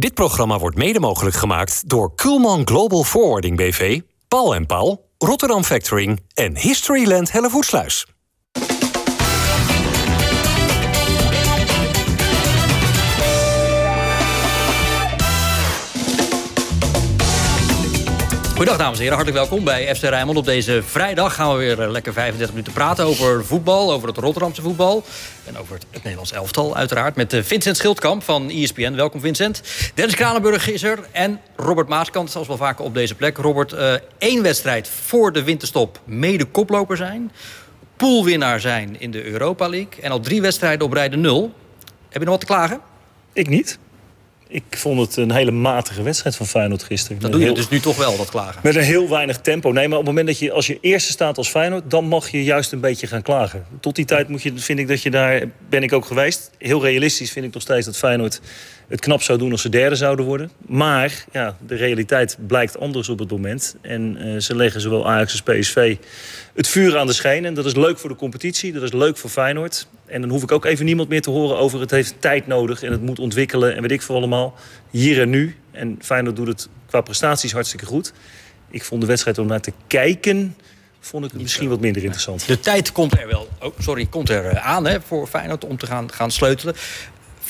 Dit programma wordt mede mogelijk gemaakt door Kuhlman Global Forwarding BV, Paul en Paul, Rotterdam Factoring en Historyland Hellevoetsluis. Goedendag dames en heren, hartelijk welkom bij FC Rijnmond. Op deze vrijdag gaan we weer eh, lekker 35 minuten praten over voetbal, over het Rotterdamse voetbal. En over het, Nederlands elftal uiteraard. Met eh, Vincent Schildkamp van ESPN. Welkom Vincent. Dennis Kranenburg is er en Robert Maaskant, zoals wel vaker op deze plek. Robert, uh, één wedstrijd voor de winterstop mede koploper zijn. Poolwinnaar zijn in de Europa League. En al drie wedstrijden op rijden nul. Heb je nog wat te klagen? Ik niet. Ik vond het een hele matige wedstrijd van Feyenoord gisteren. Dat doe je dus nu toch wel, dat klagen? Met een heel weinig tempo. Nee, maar op het moment dat je als je eerste staat als Feyenoord... dan mag je juist een beetje gaan klagen. Tot die tijd moet je, vind ik dat je daar... ben ik ook geweest. Heel realistisch vind ik nog steeds dat Feyenoord het knap zou doen als ze derde zouden worden. Maar ja, de realiteit blijkt anders op het moment. En uh, ze leggen zowel Ajax als PSV het vuur aan de schenen. Dat is leuk voor de competitie, dat is leuk voor Feyenoord. En dan hoef ik ook even niemand meer te horen over het heeft tijd nodig... en het moet ontwikkelen en weet ik voor allemaal. Hier en nu. En Feyenoord doet het qua prestaties hartstikke goed. Ik vond de wedstrijd om naar te kijken vond ik het misschien wat minder interessant. De tijd komt er wel, oh, sorry, komt er eh, aan hè, voor Feyenoord om te gaan, gaan sleutelen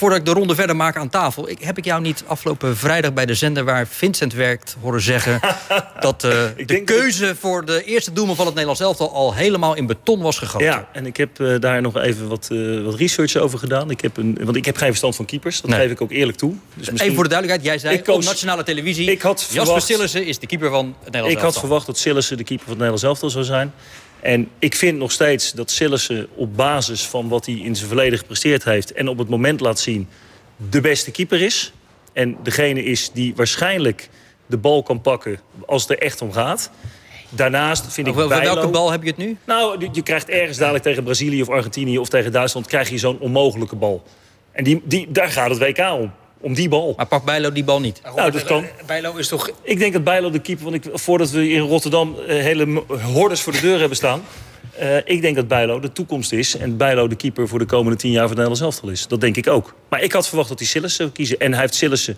voordat ik de ronde verder maak aan tafel... Ik, heb ik jou niet afgelopen vrijdag bij de zender waar Vincent werkt... horen zeggen dat uh, de keuze voor de eerste doelman van het Nederlands elftal... al helemaal in beton was gegoten. Ja, en ik heb uh, daar nog even wat, uh, wat research over gedaan. Ik heb een, want ik heb geen verstand van keepers, dat nee. geef ik ook eerlijk toe. Dus misschien... Even voor de duidelijkheid, jij zei koos, op nationale televisie... Ik had verwacht, Jasper Sillissen is de keeper van het Nederlands ik elftal. Ik had verwacht dat Sillissen de keeper van het Nederlands elftal zou zijn... En ik vind nog steeds dat Sillissen op basis van wat hij in zijn verleden gepresteerd heeft... en op het moment laat zien de beste keeper is. En degene is die waarschijnlijk de bal kan pakken als het er echt om gaat. Daarnaast vind ik Over welke bal heb je het nu? Nou, je krijgt ergens dadelijk tegen Brazilië of Argentinië... of tegen Duitsland krijg je zo'n onmogelijke bal. En die, die, daar gaat het WK om. Om die bal. Maar pakt Bijlo die bal niet? Nou, dat kan. Bijlo is toch... Ik denk dat Bijlo de keeper... Want ik, voordat we in Rotterdam uh, hele hordes voor de deur hebben staan... Uh, ik denk dat Bijlo de toekomst is. En Bijlo de keeper voor de komende tien jaar van het Nederlands elftal is. Dat denk ik ook. Maar ik had verwacht dat hij Sillissen zou kiezen. En hij heeft Sillissen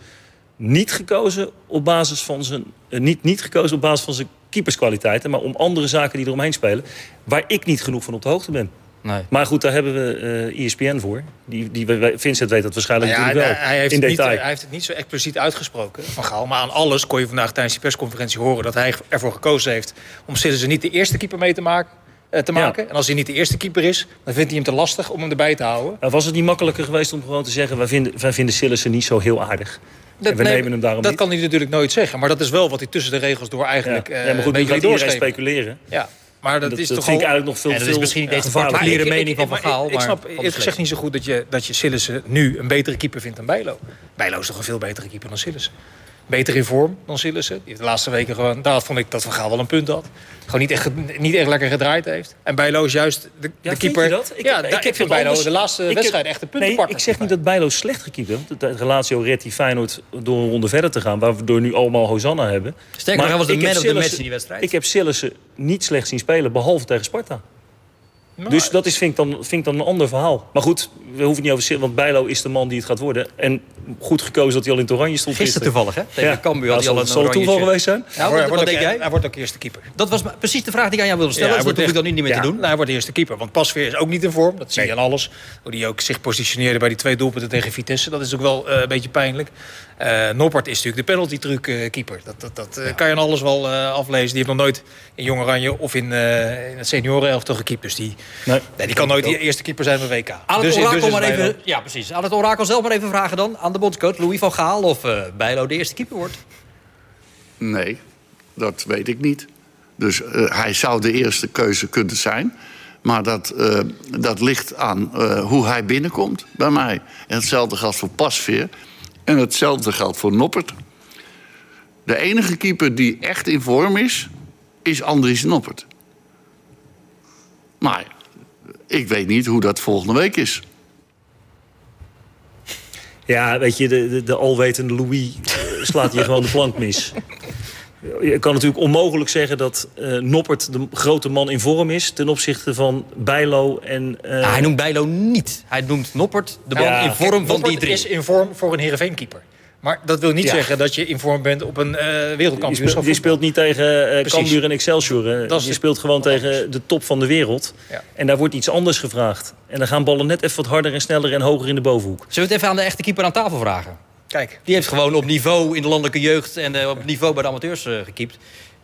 niet gekozen op basis van zijn... Uh, niet, niet gekozen op basis van zijn keeperskwaliteiten... maar om andere zaken die eromheen spelen... waar ik niet genoeg van op de hoogte ben. Nee. Maar goed, daar hebben we uh, ESPN voor. Die, die, Vincent weet dat waarschijnlijk nou ja, natuurlijk wel. Hij heeft, in het detail. niet, hij heeft het niet zo expliciet uitgesproken, Van Gaal. Maar aan alles kon je vandaag tijdens die persconferentie horen... dat hij ervoor gekozen heeft om Sillissen niet de eerste keeper mee te maken te maken. Ja. En als hij niet de eerste keeper is, dan vindt hij hem te lastig om hem erbij te houden. Was het niet makkelijker geweest om gewoon te zeggen... wij vinden, wij vinden Sillissen niet zo heel aardig? Dat, we nee, nemen hem daarom dat niet. kan hij natuurlijk nooit zeggen. Maar dat is wel wat hij tussen de regels door eigenlijk ja. ja maar goed, uh, nu gaat iedereen speculeren. Ja. Maar dat, dat is dat toch vind al... ik eigenlijk nog veel, en dat veel is misschien niet deze gevaarlijker. particuliere mening van Van Gaal. Ik, ik snap eerlijk gezegd niet zo goed dat je, dat je Sillissen nu een betere keeper vindt dan Bijlo. Bijlo is toch een veel betere keeper dan Sillissen. Beter in vorm dan Sillissen. Die heeft de laatste weken gewoon... Daar vond ik dat Van Gaal wel een punt had. Gewoon niet echt, niet echt lekker gedraaid heeft. En Bijlo is juist de, Ja, de vind keeper... je dat? Ik- ja, ik vind Bijlo anders. de laatste wedstrijd echt een Nee, puntenpakker. ik zeg niet dat Bijlo slecht gekiept heeft. De relatie redt die Feyenoord door een ronde verder te gaan. Waardoor nu allemaal Hosanna hebben. Sterker nog, hij was de ik heb man of the match in die wedstrijd. Ik heb Sillissen niet slecht zien spelen, behalve tegen Sparta. Nou, Dus dat is, vind, ik dan, vind ik dan een ander verhaal. Maar goed, we hoeven het niet over want Bijlo is de man die het gaat worden. En goed gekozen dat hij al in het oranje stond. Gisteren toevallig, hè? Tegen Ja. Cambuur had hij zal, al een zal het toeval geweest zijn? Ja, Hij wat, wordt wat denk ook- jij? Hij wordt ook eerste keeper. Dat was maar precies de vraag die ik aan jou wilde stellen. Ja, dus dat hoef ik dan niet meer ja, te doen. nou, hij wordt de eerste keeper. Want Pasveer is ook niet in vorm. Dat zie je aan alles. Hoe hij ook zich positioneerde bij die twee doelpunten tegen Vitesse. Dat is ook wel eh, een beetje pijnlijk. Eh Noppert is natuurlijk de penalty truc eh, keeper. Dat, dat, dat eh, kan je aan alles wel eh, aflezen. Die heeft nog nooit in Jong Oranje of in, eh, in het seniorenelftal gekiept. Dus die, Nee. nee, die kan nooit de eerste keeper zijn van WK. Aan het Dus- orakel dus maar even, ja, precies. Aan het orakel zelf maar even vragen dan aan de bondscoach Louis van Gaal of eh Bijlo de eerste keeper wordt. Nee, dat weet ik niet. Dus eh, hij zou de eerste keuze kunnen zijn. Maar dat, eh, dat ligt aan eh, hoe hij binnenkomt bij mij. En hetzelfde geldt voor Pasveer. En hetzelfde geldt voor Noppert. De enige keeper die echt in vorm is, is Andries Noppert. Maar ik weet niet hoe dat volgende week is. Ja, weet je, de, de, de alwetende Louis slaat hier gewoon de plank mis. Je kan natuurlijk onmogelijk zeggen dat eh, Noppert de grote man in vorm is... ten opzichte van Bijlo en... eh, Nou, hij noemt Bijlo niet. Hij noemt Noppert de man Ja. in vorm van die Noppert drie. is in vorm voor een Heerenveen keeper. Maar dat wil niet Ja. zeggen dat je in vorm bent op een eh Je speelt, wereldkampioenschap. je speelt niet tegen eh Precies. Cambuur en Excelsior. hè. Dat is je speelt gewoon anders. tegen de top van de wereld. Ja. En daar wordt iets anders gevraagd. En dan gaan ballen net even wat harder en sneller en hoger in de bovenhoek. Zullen we het even aan de echte keeper aan tafel vragen? Kijk, Die heeft gewoon op niveau in de landelijke jeugd en eh, op niveau bij de amateurs eh gekiept.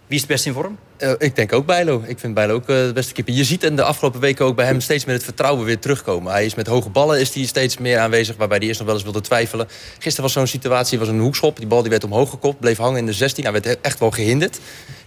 Wie is het best in vorm? Eh, ik denk ook Bijlo. Ik vind Bijlo ook eh, de beste keeper. Je ziet in de afgelopen weken ook bij hem steeds meer het vertrouwen weer terugkomen. Hij is met hoge ballen is hij steeds meer aanwezig, waarbij hij eerst nog wel eens wilde twijfelen. Gisteren was zo'n situatie, was een hoekschop. Die bal die werd omhoog gekopt, bleef hangen in de 16. Hij werd echt wel gehinderd.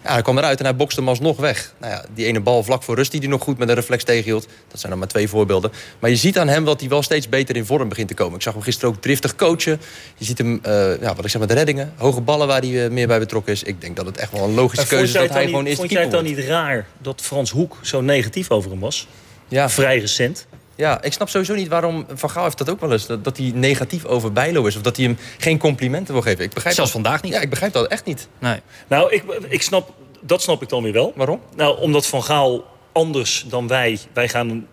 Ja, hij kwam eruit en hij bokste hem alsnog weg. Nou ja, die ene bal vlak voor rust die hij nog goed met een reflex tegenhield. Dat zijn dan maar twee voorbeelden. Maar je ziet aan hem dat hij wel steeds beter in vorm begint te komen. Ik zag hem gisteren ook driftig coachen. Je ziet hem, eh, ja, wat ik zeg, met de reddingen. Hoge ballen waar hij meer bij betrokken is. Ik denk dat het echt wel een logische keuze is dat hij gewoon eerst vond jij het dan niet raar dat Frans Hoek zo negatief over hem was? Ja. Vrij recent. Ja, ik snap sowieso niet waarom... Van Gaal heeft dat ook wel eens. Dat, dat hij negatief over Bijlo is. Of dat hij hem geen complimenten wil geven. Ik begrijp Zelfs dat. vandaag niet. Ja, ik begrijp dat echt niet. Nee. Nou, ik, ik snap, dat snap ik dan weer wel. Waarom? Nou, omdat Van Gaal anders dan wij... Wij gaan een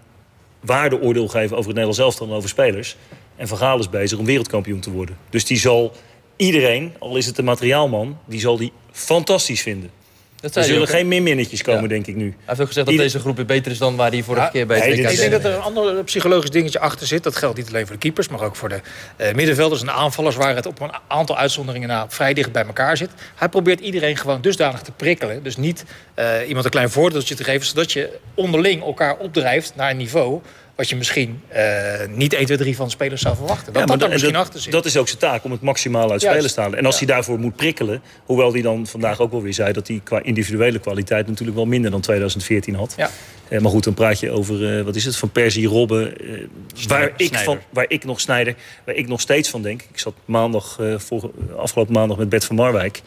waardeoordeel geven over het Nederlands elftal en over spelers. En Van Gaal is bezig om wereldkampioen te worden. Dus die zal iedereen, al is het een materiaalman... die zal die fantastisch vinden. Dat Er zullen ook. geen minminnetjes komen, Ja. denk ik nu. Hij heeft ook gezegd dat Ieder- deze groep beter is dan waar hij vorige Ja, keer bij nee, Ik denk dat er een ander psychologisch dingetje achter zit. Dat geldt niet alleen voor de keepers, maar ook voor de eh, middenvelders en aanvallers... waar het op een aantal uitzonderingen na vrij dicht bij elkaar zit. Hij probeert iedereen gewoon dusdanig te prikkelen. Dus niet eh, iemand een klein voordeeltje te geven... zodat je onderling elkaar opdrijft naar een niveau... wat je misschien eh, niet 1, 2, 3 van de spelers zou verwachten. Dat Ja, dat maar er dat, misschien dat- achter zit. dat is ook zijn taak, om het maximaal uit Juist. spelers te halen. En als Ja. hij daarvoor moet prikkelen... hoewel hij dan vandaag ook wel weer zei... dat hij qua individuele kwaliteit natuurlijk wel minder dan 2014 had. Ja. Eh, maar goed, dan praat je over, eh, wat is het, van Persie, Robben... waar, ik van, waar ik nog Snijder, waar ik nog steeds van denk... Ik zat maandag, eh, vorige- afgelopen maandag met Bert van Marwijk...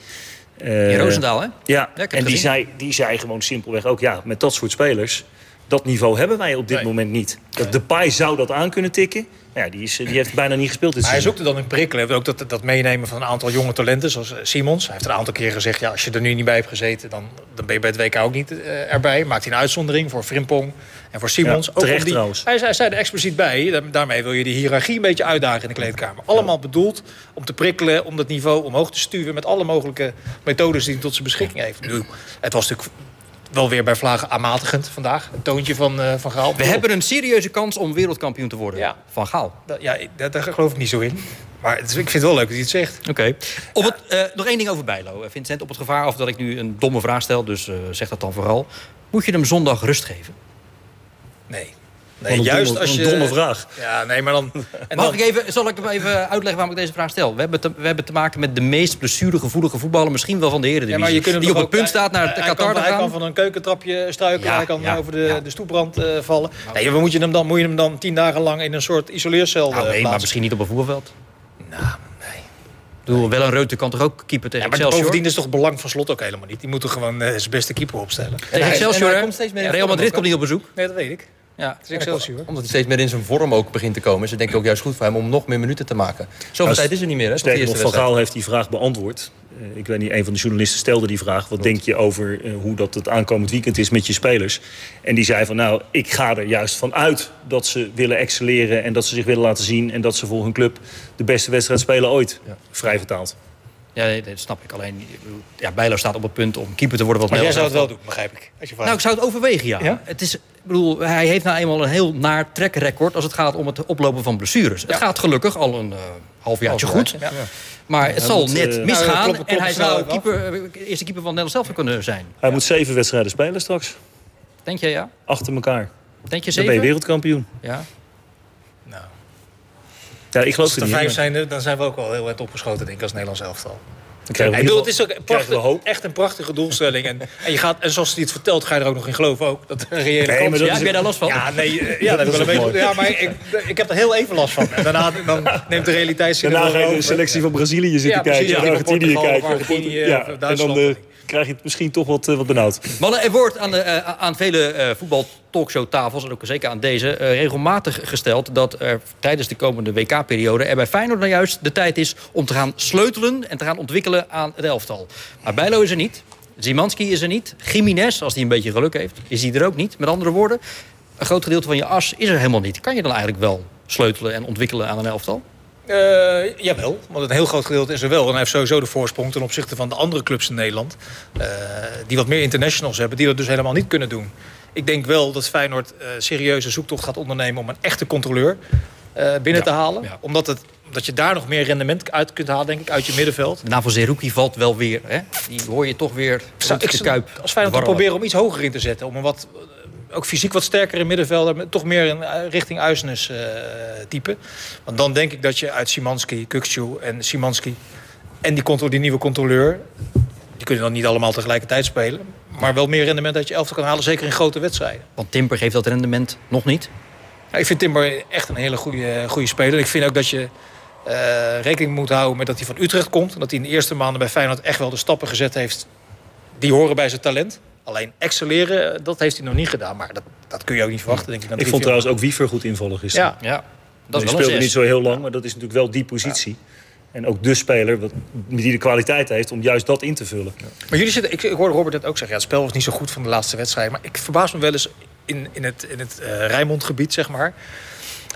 Eh, In Roosendaal, hè? Ja, en die zei, die zei gewoon simpelweg ook... ja, met dat soort spelers, dat niveau hebben wij op dit Nee. moment niet. Dat Depay zou dat aan kunnen tikken. Maar ja, die, is, die heeft bijna niet gespeeld dit Maar hij seizoen. zoekt er dan in prikkelen. Ook dat, dat meenemen van een aantal jonge talenten, zoals eh, Simons. Hij heeft een aantal keer gezegd, ja, als je er nu niet bij hebt gezeten... dan, dan ben je bij het WK ook niet eh, erbij. Maakt hij een uitzondering voor Frimpong en voor Simons. Ja, Ook terecht die- trouwens. Hij, zei- zei er expliciet bij, da- daarmee wil je die hiërarchie een beetje uitdagen in de kleedkamer. Allemaal bedoeld om te prikkelen, om dat niveau omhoog te stuwen... met alle mogelijke methodes die hij tot zijn beschikking heeft. Nu, het was natuurlijk wel weer bij Vlagen aanmatigend vandaag. Een toontje van, eh, van Gaal. We hebben een serieuze kans om wereldkampioen te worden. Ja. Van Gaal. Dat- Ja, daar, geloof ik niet zo in. Maar het ik vind het wel leuk dat hij het zegt. Oké. Op het, eh, nog één ding over Bijlo, Vincent. Op het gevaar of dat ik nu een domme vraag stel, dus eh, zeg dat dan vooral. Moet je hem zondag rust geven? Nee. Een juist domme, als een je... domme vraag. Ja, nee, maar dan... En Mag dan ik even, zal ik hem even uitleggen waarom ik deze vraag stel? We hebben te, we hebben te maken met de meest blessuregevoelige voetballer misschien wel van de ja, Eredivisie. maar je kunt hem die op het punt staat naar Qatar kan, te Hij kan gaan. van een keukentrapje struikelen, Ja, hij kan ja, over de, ja. de stoeprand eh, vallen. Nee, moet je, hem dan, moet je hem dan tien dagen lang in een soort isoleercel Nou, eh, nee, maar misschien niet op een voetbalveld. Nou, nee. Ik bedoel, wel een Reuter kan toch ook keeper tegen Ja, maar Excelsior? bovendien is toch het belang van Slot ook helemaal niet. Die moeten gewoon eh, zijn beste keeper opstellen. Tegen Excelsior, Real Madrid ook, komt niet op bezoek. Nee, dat weet ik. Ja. Het is Excelsior. Omdat hij steeds meer in zijn vorm ook begint te komen... is het denk ik ook juist goed voor hem om nog meer minuten te maken. Zoveel Nou, tijd is er niet meer, hè? Sterker nog, eerste Van wedstrijd. Gaal heeft die vraag beantwoord. Eh, ik weet niet, een van de journalisten stelde die vraag. Wat denk je over eh, hoe dat het aankomend weekend is met je spelers? En die zei van, nou, ik ga er juist van uit dat ze willen excelleren... en dat ze zich willen laten zien... en dat ze voor hun club de beste wedstrijd spelen ooit. Vrij vertaald. Ja, nee, dat snap ik. Alleen, ik bedoel, ja, Bijlo staat op het punt om keeper te worden. Wat Maar jij zou het wel doen, begrijp ik. Als je Nou, ik zou het overwegen, ja. Ja? Het is, ik bedoel, hij heeft nou eenmaal een heel naar trackrecord als het gaat om het oplopen van blessures. Het gaat gelukkig al een eh halfjaartje goed. Ja. Maar het zal moet, net eh, misgaan. nou, kloppen- en hij zou keeper, eh, eerste keeper van Nederland zelf kunnen zijn. Hij moet zeven wedstrijden spelen straks. Denk je ja? Achter elkaar. Denk je Dan ben je zeven? wereldkampioen. Ja. Nou, Ja, ik geloof als er er vijf zijn, dan zijn we ook wel heel erg opgeschoten, denk ik, als Nederlands elftal. Ik bedoel, het is ook prachtig, echt een prachtige doelstelling. En, en, je gaat, en zoals hij het vertelt, ga je er ook nog in geloven ook. Dat een reële Nee, kans dat Ja, is- heb jij daar last van? Ja, nee, eh, ja, dat ik wel een beetje. Ja, maar ik, ik heb er heel even last van. En daarna dan neemt de realiteit zich Daarna ga je de selectie van Brazilië zitten Ja, kijken. ja, Argentinië kijken. Argentinië ja, of en dan eh, krijg je het misschien toch wat, eh, wat benauwd. Mannen, er wordt aan, de, eh, aan vele eh voetbal-talkshowtafels... en ook zeker aan deze, regelmatig gesteld... dat er tijdens de komende WK-periode er bij Feyenoord nou juist de tijd is... om te gaan sleutelen en te gaan ontwikkelen aan het elftal. Maar Bijlo is er niet. Zimanski is er niet. Jiménez, als hij een beetje geluk heeft, is hij er ook niet. Met andere woorden, een groot gedeelte van je as is er helemaal niet. Kan je dan eigenlijk wel sleutelen en ontwikkelen aan een elftal? Uh, jawel, want een heel groot gedeelte is er wel. En hij heeft sowieso de voorsprong ten opzichte van de andere clubs in Nederland. Uh, die wat meer internationals hebben, die dat dus helemaal niet kunnen doen. Ik denk wel dat Feyenoord uh, serieuze zoektocht gaat ondernemen om een echte controleur binnen ja, te halen. Ja. Omdat het dat je daar nog meer rendement uit kunt halen, denk ik, uit je middenveld. Van Zerouki valt wel weer. Hè? Die hoor je toch weer Zou, ik, de kuip. Als Feyenoord te proberen om iets hoger in te zetten. Om een wat, ook fysiek wat sterkere middenvelder. Toch meer een, richting Uisnes uh, type. Want dan denk ik dat je uit Simanski, Kukcu en Simanski... en die, die nieuwe controleur... die kunnen dan niet allemaal tegelijkertijd spelen... maar wel meer rendement uit je elftal kan halen. Zeker in grote wedstrijden. Want Timper geeft dat rendement nog niet? Ik vind Timber echt een hele goede, goede speler. Ik vind ook dat je uh, rekening moet houden met dat hij van Utrecht komt. En dat hij in de eerste maanden bij Feyenoord echt wel de stappen gezet heeft... die horen bij zijn talent. Alleen excelleren, dat heeft hij nog niet gedaan. Maar dat, dat kun je ook niet verwachten, denk ik. Ik vond trouwens ook Wiever goed invallen gisteren. Ja, ja. Dat speelde niet zo heel lang, maar dat is natuurlijk wel die positie. En ook de speler wat, die de kwaliteit heeft om juist dat in te vullen. Maar jullie zitten, ik, ik hoorde Robert het ook zeggen. Ja, het spel was niet zo goed van de laatste wedstrijd. Maar ik verbaas me wel eens in, in het, in het uh, Rijnmondgebied, zeg maar.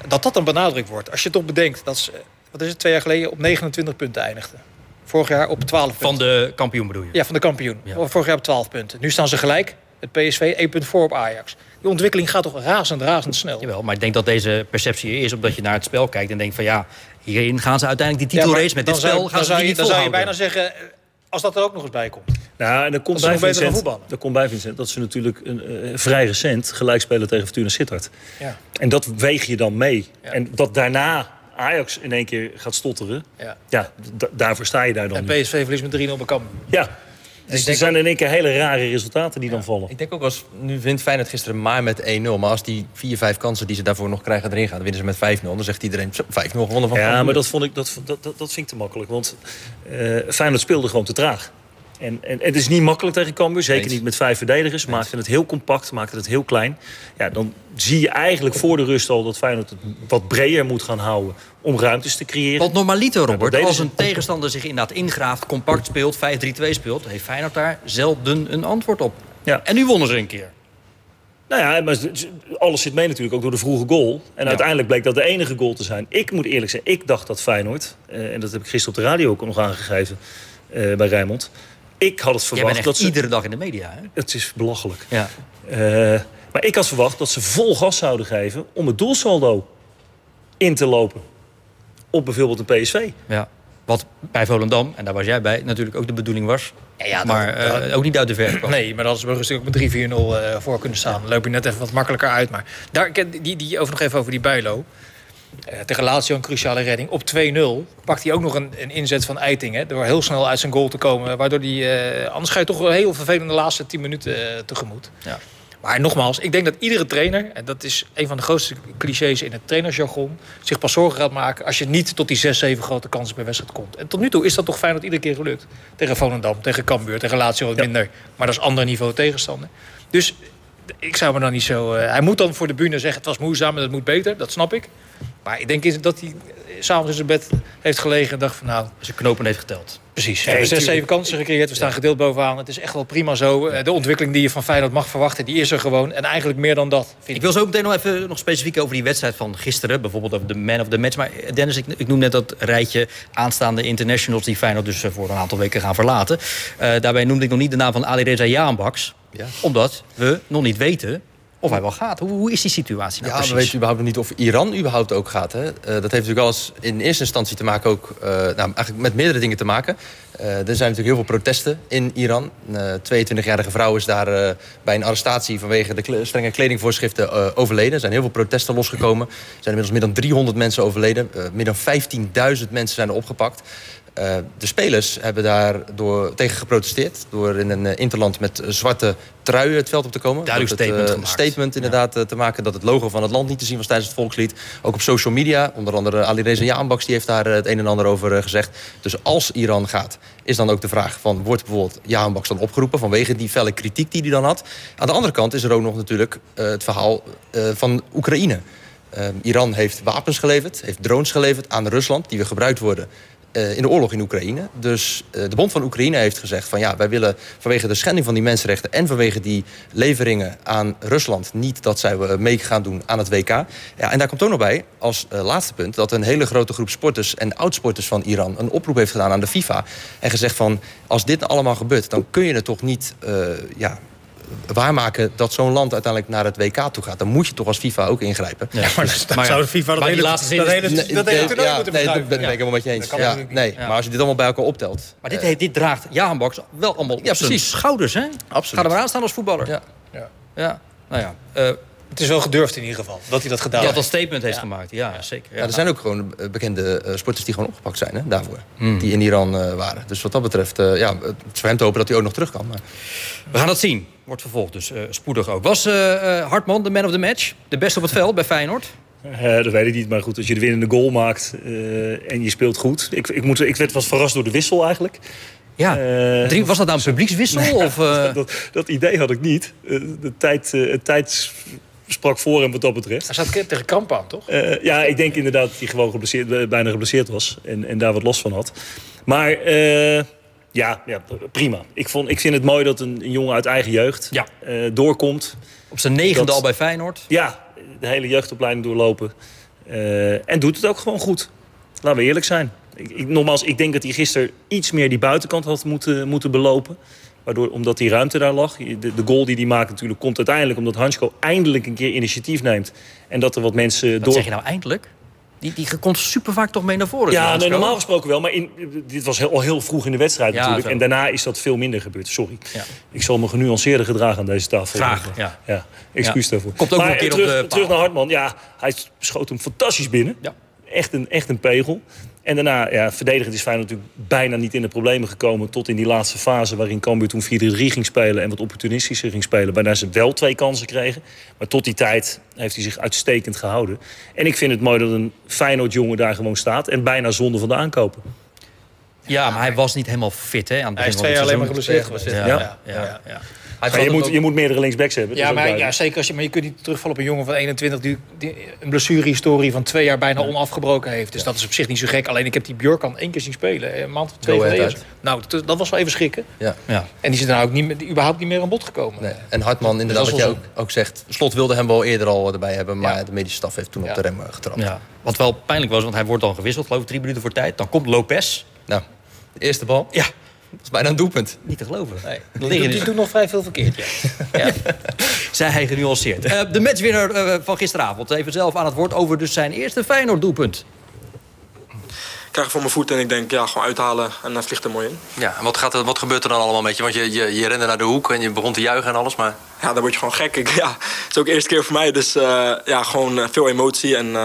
Dat dat dan benadrukt wordt. Als je toch bedenkt dat ze wat is het, twee jaar geleden op 29 punten eindigde. Vorig jaar op 12 punten. Van de kampioen bedoel je? Ja, van de kampioen. Vorig jaar op 12 punten. Nu staan ze gelijk. Het PSV 1 punt voor op Ajax. Die ontwikkeling gaat toch razend, razend snel. Jawel, maar ik denk dat deze perceptie is omdat je naar het spel kijkt en denkt van ja, hierin gaan ze uiteindelijk die titelrace ja, met dit spel gaan ze niet Dan zou je bijna zeggen, als dat er ook nog eens bij komt. Nou, en dan komt, bij Vincent, dat komt bij Vincent dat ze natuurlijk een, uh, vrij recent gelijk spelen tegen Fortuna Sittard. Ja. En dat weeg je dan mee. Ja. En dat daarna Ajax in één keer gaat stotteren... ja, ja daarvoor sta je daar dan En PSV verliest met 3-0 bij Ja, dus er zijn in één keer hele rare resultaten die dan vallen. Ik denk ook als nu wint Feyenoord gisteren maar met 1-0. Maar als die 4, 5 kansen die ze daarvoor nog krijgen erin gaan, dan winnen ze met 5-0. Dan zegt iedereen 5-0 gewonnen van Ja, maar dat, vond ik, dat, dat, dat, dat vind ik te makkelijk. Want uh, Feyenoord speelde gewoon te traag. En, en, het is niet makkelijk tegen Cambuur. Zeker niet met vijf verdedigers. Maakte het heel compact, maakte het heel klein. Ja, dan zie je eigenlijk voor de rust al dat Feyenoord het wat breder moet gaan houden... om ruimtes te creëren. Want normaliter, Robert, als een tegenstander zich inderdaad ingraaft... compact speelt, 5-3-2 speelt... heeft Feyenoord daar zelden een antwoord op. Ja. En nu wonnen ze een keer. Nou ja, maar alles zit mee natuurlijk ook door de vroege goal. En uiteindelijk bleek dat de enige goal te zijn. Ik moet eerlijk zeggen, ik dacht dat Feyenoord... Eh, en dat heb ik gisteren op de radio ook nog aangegeven uh, bij Rijnmond ik had het verwacht dat ze... iedere dag in de media, hè? Het is belachelijk. Ja. Uh, maar ik had verwacht dat ze vol gas zouden geven... om het doelsaldo in te lopen. Op bijvoorbeeld een PSV. Ja. Wat bij Volendam, en daar was jij bij, natuurlijk ook de bedoeling was. Ja, ja, maar uh, ook niet uit de verf kwam. Nee, maar dat is rustig ook met 3-4-0 uh, voor kunnen staan. Dan loop je net even wat makkelijker uit. Maar daar, die, die, over nog even over die Bijlo. Uh, tegen Lazio een cruciale redding. Op 2-0 pakt hij ook nog een, een inzet van Eiting. Hè, door heel snel uit zijn goal te komen. Waardoor hij, uh, anders ga je toch wel heel vervelende laatste 10 minuten uh, tegemoet. Ja. Maar nogmaals, ik denk dat iedere trainer... en dat is een van de grootste clichés in het trainersjargon... zich pas zorgen gaat maken als je niet tot die 6, 7 grote kansen per wedstrijd komt. En tot nu toe is dat toch fijn dat iedere keer gelukt. Tegen Volendam, tegen Cambuur, tegen Lazio wat minder. Maar dat is ander niveau tegenstander. Dus ik zou me dan niet zo... hij moet dan voor de bühne zeggen, het was moeizaam en het moet beter. Dat snap ik. Maar ik denk dat hij s'avonds in zijn bed heeft gelegen en dacht van nou... Zijn knopen heeft geteld. Precies. We hebben zes, zeven kansen gecreëerd. We staan gedeeld bovenaan. Het is echt wel prima zo. Eh, de ontwikkeling die je van Feyenoord mag verwachten, die is er gewoon. En eigenlijk meer dan dat. ik wil zo meteen nog even nog specifiek over die wedstrijd van gisteren. Bijvoorbeeld over de man of the match. Maar eh, Dennis, ik, ik noem net dat rijtje aanstaande internationals... die Feyenoord dus eh, voor een aantal weken gaan verlaten. Uh, daarbij noemde ik nog niet de naam van Ali Reza Jaanbaks. Ja. Omdat we nog niet weten of hij wel gaat. Hoe, hoe is die situatie nou ja, precies? we weten überhaupt niet of Iran überhaupt ook gaat. Hè? Uh, dat heeft natuurlijk alles in eerste instantie te maken ook... Uh, nou, eigenlijk met meerdere dingen te maken. Uh, er zijn natuurlijk heel veel protesten in Iran. Een 22-jarige vrouw is daar bij een arrestatie... vanwege de strenge kledingvoorschriften overleden. Er zijn heel veel protesten losgekomen. Er zijn inmiddels meer dan 300 mensen overleden. meer dan 15.000 mensen zijn er opgepakt. Uh, de spelers hebben daar door, tegen geprotesteerd. Door in een interland met zwarte truien het veld op te komen. Duidelijk statement het, uh, statement inderdaad ja. te maken dat het logo van het land niet te zien was tijdens het volkslied. Ook op social media. Onder andere Ali Reza Jaanbaks die heeft daar het een en ander over gezegd. Dus als Iran gaat, is dan ook de vraag van... wordt bijvoorbeeld Jaanbaks dan opgeroepen vanwege die felle kritiek die hij dan had. Aan de andere kant is er ook nog natuurlijk uh, het verhaal van Oekraïne. Iran heeft wapens geleverd, heeft drones geleverd aan Rusland... die weer gebruikt worden eh, in de oorlog in Oekraïne. Dus eh, de Bond van Oekraïne heeft gezegd van ja, wij willen vanwege de schending van die mensenrechten en vanwege die leveringen aan Rusland niet dat zij uh, mee gaan doen aan het WK. Ja, en daar komt ook nog bij als laatste punt dat een hele grote groep sporters en oudsporters van Iran een oproep heeft gedaan aan de FIFA en gezegd van als dit allemaal gebeurt, dan kun je het toch niet ja, waarmaken dat zo'n land uiteindelijk naar het WK toe gaat. Dan moet je toch als FIFA ook ingrijpen. Ja, maar dus, dan zou de FIFA dat hele, laatste zin dat hele, nee, dat hele toernooi ja, moeten nee, dat ben ik helemaal met je eens. Ja, nee, ja. Maar als je dit allemaal bij elkaar optelt... Maar dit, uh, dit draagt Jaan Baks wel allemaal ja, precies. schouders, hè? Absoluut. Ga er maar aan staan als voetballer. Ja. ja. ja. Nou ja, uh, het is wel gedurfd in ieder geval, dat hij dat gedaan ja, heeft. Dat statement heeft ja. gemaakt, ja, ja. zeker. Ja. er zijn ook gewoon bekende uh, sporters die gewoon opgepakt zijn hè, daarvoor. Mm. Die in Iran uh, waren. Dus wat dat betreft, uh, ja, het is voor hem te hopen dat hij ook nog terug kan. Maar... We gaan het zien. Wordt vervolgd, dus spoedig ook. Was Hartman de man of the match? De beste op het veld bij Feyenoord? dat weet ik niet, maar goed, als je de winnende goal maakt en je speelt goed. Ik, ik, moet, ik werd wat verrast door de wissel eigenlijk. Ja, uh, was dat nou een publiekswissel? Nee, of, uh... dat, dat, idee had ik niet. de tijd, uh, tijd sprak voor hem wat dat betreft. Hij zat tegen Kamp aan, toch? Uh, ja, ik denk inderdaad dat hij gewoon geblesseerd, bijna geblesseerd was. En, en daar wat los van had. Maar uh, ja, ja, prima. Ik, vond, ik vind het mooi dat een, een jongen uit eigen jeugd ja. uh, doorkomt. Op zijn negende dat, al bij Feyenoord? Ja, de hele jeugdopleiding doorlopen. en doet het ook gewoon goed. Laten we eerlijk zijn. Ik, ik, nogmaals, ik denk dat hij gisteren iets meer die buitenkant had moeten, moeten belopen. Waardoor, omdat die ruimte daar lag. De, de goal die hij maakt natuurlijk komt uiteindelijk omdat Hansko eindelijk een keer initiatief neemt. En dat er wat mensen Wat door... zeg je nou eindelijk? Die, die komt super vaak toch mee naar voren. Ja, nee, normaal gesproken wel. Maar in, dit was heel, al heel vroeg in de wedstrijd ja, natuurlijk. Zo. En daarna is dat veel minder gebeurd. Sorry. Ja. Ik zal me genuanceerder gedragen aan deze tafel. Graag, ja. ja excuus daarvoor. Komt ook maar een keer terug, op de terug naar Hartman. Ja, hij schoot hem fantastisch binnen. Ja. Echt, een, echt een pegel. En daarna, ja, verdedigend is Feyenoord natuurlijk bijna niet in de problemen gekomen... tot in die laatste fase waarin Cambuur toen 4-3 ging spelen... en wat opportunistischer ging spelen. Waarna ze wel twee kansen kregen. Maar tot die tijd heeft hij zich uitstekend gehouden. En ik vind het mooi dat een Feyenoord-jongen daar gewoon staat... en bijna zonder van de aankopen. Ja, maar hij was niet helemaal fit, hè? Aan het hij is twee jaar alleen maar geblesseerd ja, ja. ja, ja. Maar je, moet, je moet meerdere linksbacks hebben. Ja, maar, ja, zeker als je, maar je kunt niet terugvallen op een jongen van 21... die, die een blessurehistorie van twee jaar bijna onafgebroken heeft. Dus dat is op zich niet zo gek. Alleen ik heb die Björkan één keer zien spelen. Een maand of twee geleden. Nou, dat was wel even schrikken. Ja. Ja. En die is daarna ook niet meer, überhaupt niet meer aan bod gekomen. Nee. En Hartman, inderdaad, wat je ook, ook zegt... Slot wilde hem wel eerder al erbij hebben... maar ja. de medische staf heeft toen ja. op de rem getrapt. Ja. Wat wel pijnlijk was, want hij wordt dan gewisseld... geloof ik drie minuten voor tijd. Dan komt Lopez. Nou, de eerste bal. Ja. Dat is bijna een doelpunt. Niet te geloven. Nee. Die, die, nog vrij veel verkeerd, ja. ja. Zij hij genuanceerd. Uh, de matchwinner uh, van gisteravond. Even zelf aan het woord over dus zijn eerste Feyenoord-doelpunt. Ik krijg voor mijn voet en ik denk, ja, gewoon uithalen en dan vliegt er mooi in. Ja, en wat, gaat er, wat gebeurt er dan allemaal met je? Want je, je, je rende naar de hoek en je begon te juichen en alles, maar... Ja, dan word je gewoon gek. Ik, ja, het is ook de eerste keer voor mij, dus uh, ja, gewoon veel emotie en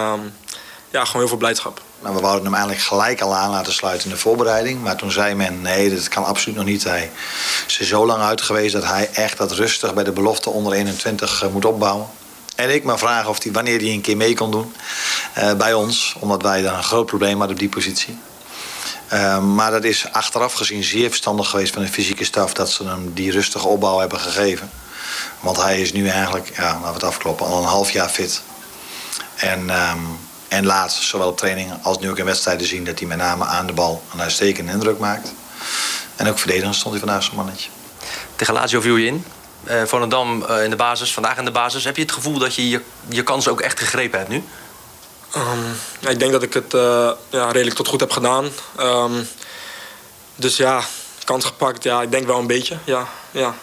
ja, gewoon heel veel blijdschap. Nou, we wouden hem eigenlijk gelijk al aan laten sluiten in de voorbereiding. Maar toen zei men, nee, dat kan absoluut nog niet. Hij is er zo lang uit geweest dat hij echt dat rustig bij de belofte onder 21 moet opbouwen. En ik me vragen of hij wanneer hij een keer mee kon doen uh, bij ons. Omdat wij dan een groot probleem hadden op die positie. Uh, maar dat is achteraf gezien zeer verstandig geweest van de fysieke staf... dat ze hem die rustige opbouw hebben gegeven. Want hij is nu eigenlijk, ja, laten we het afkloppen, al een half jaar fit. En... Um, en laat zowel op training als nu ook in wedstrijden zien dat hij met name aan de bal een uitstekende indruk maakt. En ook verdedigend stond hij vandaag zo'n mannetje. Tegen Lazio viel je in. Uh, Volendam uh, in de basis, vandaag in de basis. Heb je het gevoel dat je je, je kans ook echt gegrepen hebt nu? Um, ja, ik denk dat ik het uh, ja, redelijk tot goed heb gedaan. Um, dus ja, kans gepakt. Ja, ik denk wel een beetje. Ja, ja.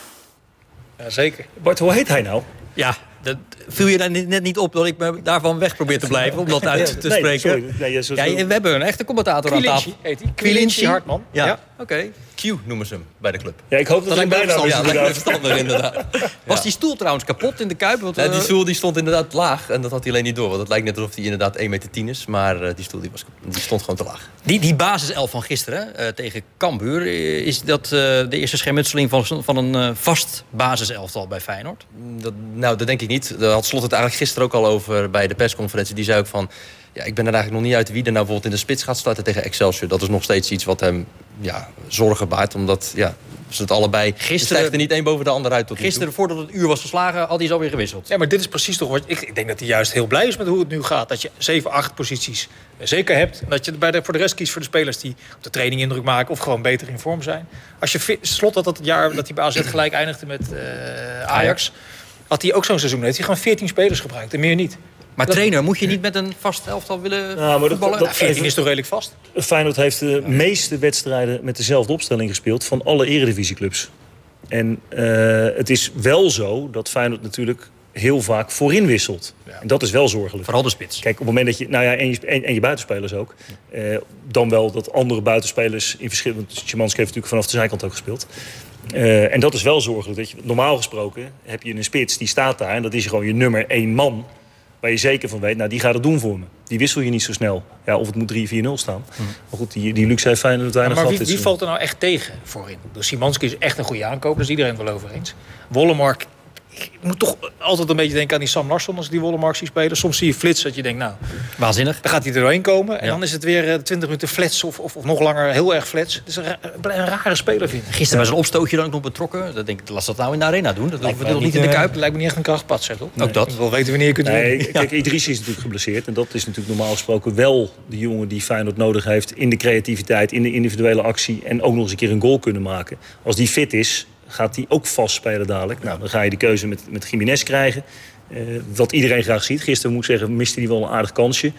ja zeker. Bart, hoe heet hij nou? Ja, dat viel je daar net niet op dat ik me daarvan weg probeer te blijven om dat uit te nee, spreken? Sorry. Nee, ja, we hebben een echte commentator aan tafel. heet hij. Quilinci Hartman. Ja, ja. oké. Okay. Q noemen ze hem bij de club. Ja, ik hoop dat, dat hij bijna is. Ja, lijkt me verstandig inderdaad. Was die stoel trouwens kapot in de Kuip? Want, ja, die stoel die stond inderdaad laag en dat had hij alleen niet door. Want het lijkt net alsof hij inderdaad 1,10 meter is. Maar uh, die stoel die was, die stond gewoon te laag. Die, die basiself van gisteren uh, tegen Cambuur... is dat uh, de eerste schermutseling van, van een vast basiselftal bij Feyenoord? Dat, nou, dat denk ik niet. Daar had Slot het eigenlijk gisteren ook al over bij de persconferentie. Die zei ook van... Ja, ik ben er eigenlijk nog niet uit wie er nou bijvoorbeeld in de spits gaat starten tegen Excelsior. Dat is nog steeds iets wat hem ja, zorgen baart. Omdat ja, ze het allebei. Gisteren- Gisteren er niet één boven de ander uit tot. Gisteren, voordat het uur was geslagen, had hij ze alweer gewisseld. Ja, maar dit is precies toch wat... Ik, ik denk dat hij juist heel blij is met hoe het nu gaat. Dat je 7, 8 posities eh, zeker hebt. En dat je bij de, voor de rest kiest voor de spelers die op de training indruk maken... of gewoon beter in vorm zijn. Als je slot dat dat het jaar dat hij bij AZ gelijk eindigde met eh, Ajax... had hij ook zo'n seizoen. heeft hij gewoon 14 spelers gebruikt en meer niet. Maar Dat- trainer, moet je niet met een vast elftal willen Ja, maar dat- voetballen? dat- Ja, 14 is toch redelijk vast? Feyenoord heeft de meeste wedstrijden met dezelfde opstelling gespeeld van alle eredivisieclubs. En eh, het is wel zo dat Feyenoord natuurlijk heel vaak voorin wisselt. En dat is wel zorgelijk. Vooral de spits. Kijk, op het moment dat je, nou ja, en je, en, en je buitenspelers ook, eh, dan wel dat andere buitenspelers in verschillende. Want Szymanski heeft natuurlijk vanaf de zijkant ook gespeeld. Eh, en dat is wel zorgelijk. Dat je, normaal gesproken heb je een spits die staat daar en dat is gewoon je nummer één man. Waar je zeker van weet, nou die gaat het doen voor me. Die wissel je niet zo snel. Ja, of het moet 3-4-0 staan. Maar goed, die, die luxe heeft Feyenoord weinig Maar gehad. wie, valt er nou echt tegen voorin? Dus Simanski is echt een goede aankoop, daar is iedereen wel over eens. Wollemark, ik moet toch altijd een beetje denken aan die Sam Larsson als die Wollemark zie spelen. Soms zie je flits dat je denkt, nou, Waanzinnig. dan gaat hij er doorheen komen. En Ja. dan is het weer eh, 20 minuten flats of, of, of nog langer heel erg flats. Het is een, ra- een rare speler, vind ik. Gisteren bij zijn opstootje dan ook nog betrokken. Dat denk ik, laat dat nou in de arena doen. Dat we Lijkt me niet in de eh, kuip. Lijkt me niet echt een krachtpad, zeg toch? Ook dat. Ik wil weten wanneer je kunt. Nee, kijk, Idrissi is natuurlijk geblesseerd. En dat is natuurlijk normaal gesproken wel de jongen die Feyenoord nodig heeft... in de creativiteit, in de individuele actie... en ook nog eens een keer een goal kunnen maken. Als die fit is, gaat hij ook vast spelen dadelijk. Nou, dan ga je de keuze met, met Jiménez krijgen. eh, wat iedereen graag ziet. Gisteren moet ik zeggen, miste hij wel een aardig kansje.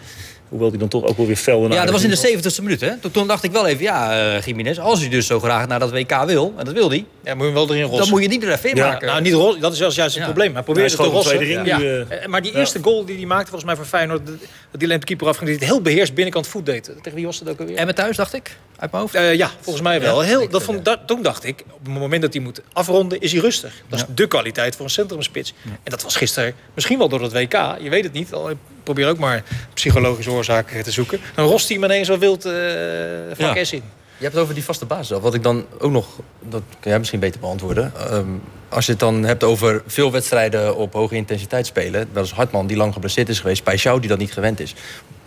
Hoewel hij dan toch ook wel weer fel en Ja, dat was in de aardig 70ste minuut. Hè? Toen, toen dacht ik wel even, ja, uh, Jiménez, als hij dus zo graag naar dat WK wil, en dat wil hij, Ja, moet je hem wel erin rossen. dan moet je niet er even in Ja, maken. Nou, niet rol, dat is juist het Ja. probleem. Hij probeerde Hij te schoot hem rossen. ring eh. Eh, Maar die eerste goal die hij maakte, volgens mij voor Feyenoord... dat die de keeper afging, die het heel beheerst binnenkant voet deed. Tegen wie was dat ook alweer? En met thuis, dacht ik, uit mijn hoofd. Eh, ja, volgens mij wel. Ja, Heel, dat eh, vond, dat, toen dacht ik, op het moment dat hij moet afronden, is hij rustig. Dat is Ja. de kwaliteit voor een centrumspits. En dat was gisteren misschien wel door het WK. Je weet het niet. Al- probeer ook maar psychologische oorzaken te zoeken. Dan rost hij hem ineens wel wild eh. S in. Je hebt het over die vaste basis. al. Wat ik dan ook nog, dat kan jij misschien beter beantwoorden. Ehm, als je het dan hebt over veel wedstrijden op hoge intensiteit spelen. Wel eens Hartman die lang geblesseerd is geweest. Paixão die dat niet gewend is.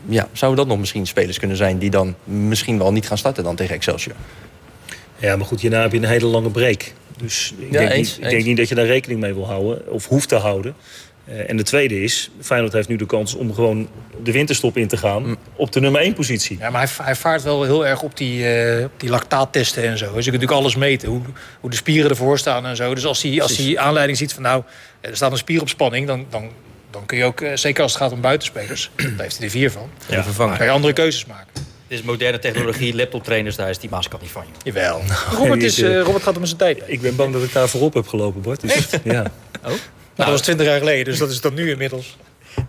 Ja, zouden dat nog misschien spelers kunnen zijn die dan misschien wel niet gaan starten dan tegen Excelsior? Ja, maar goed, hierna heb je een hele lange break. Dus ik, Ja, denk, eens, niet, ik denk niet dat je daar rekening mee wil houden. Of hoeft te houden. Eh, en de tweede is, Feyenoord heeft nu de kans om gewoon de winterstop in te gaan... Mm. op de nummer 1 positie. Ja, maar hij, hij vaart wel heel erg op die, eh, op die lactaattesten en zo. Dus je kunt natuurlijk alles meten. Hoe, hoe de spieren ervoor staan en zo. Dus als hij, als hij aanleiding ziet van nou, er staat een spier op spanning... dan, dan, dan kun je ook, eh, zeker als het gaat om buitenspelers... daar heeft hij er vier van. Ja, Dan vervangen. kan je andere keuzes maken. Dit is moderne technologie, laptoptrainers, daar is die maaskant niet van. Joh. Jawel. Robert, is, eh, Robert gaat om zijn tijd. Ik ben bang dat ik daar voorop heb gelopen, Bart. Dus, ja. Nou, dat was twintig jaar geleden, dus dat is dan nu inmiddels.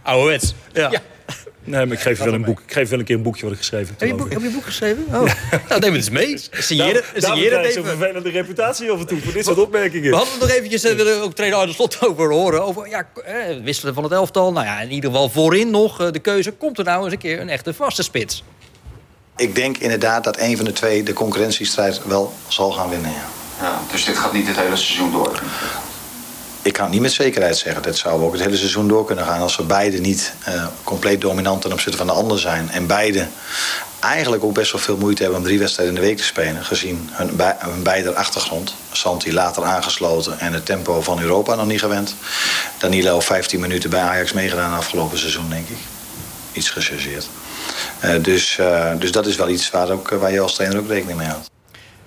Ouderwets. Ja. Ja. Nee, maar ik geef, je wel een boek. ik geef wel een keer een boekje wat ik geschreven heb. Heb je, boek, heb je boek geschreven? Oh. nou, neem het eens mee. Signeer het- Daarom- daarom signeer het krijg je zo'n vervelende reputatie af en toe voor dit soort opmerkingen. We hadden het nog eventjes, eh, willen ook trainer Arne Slot over horen. Over ja, eh, wisselen van het elftal. Nou ja, in ieder geval voorin nog eh, de keuze. Komt er nou eens een keer een echte vaste spits? Ik denk inderdaad dat een van de twee de concurrentiestrijd wel zal gaan winnen. Ja. Ja, dus dit gaat niet het hele seizoen door. Ik kan het niet met zekerheid zeggen. Dat zou ook het hele seizoen door kunnen gaan. Als we beide niet eh, compleet dominant ten opzichte van de ander zijn. En beide eigenlijk ook best wel veel moeite hebben om drie wedstrijden in de week te spelen. Gezien hun, beide achtergrond. Santi later aangesloten en het tempo van Europa nog niet gewend. Danilo 15 minuten bij Ajax meegedaan afgelopen seizoen, denk ik. Iets gechargeerd. Eh, dus, eh, dus dat is wel iets waar, ook, waar je als trainer ook rekening mee houdt.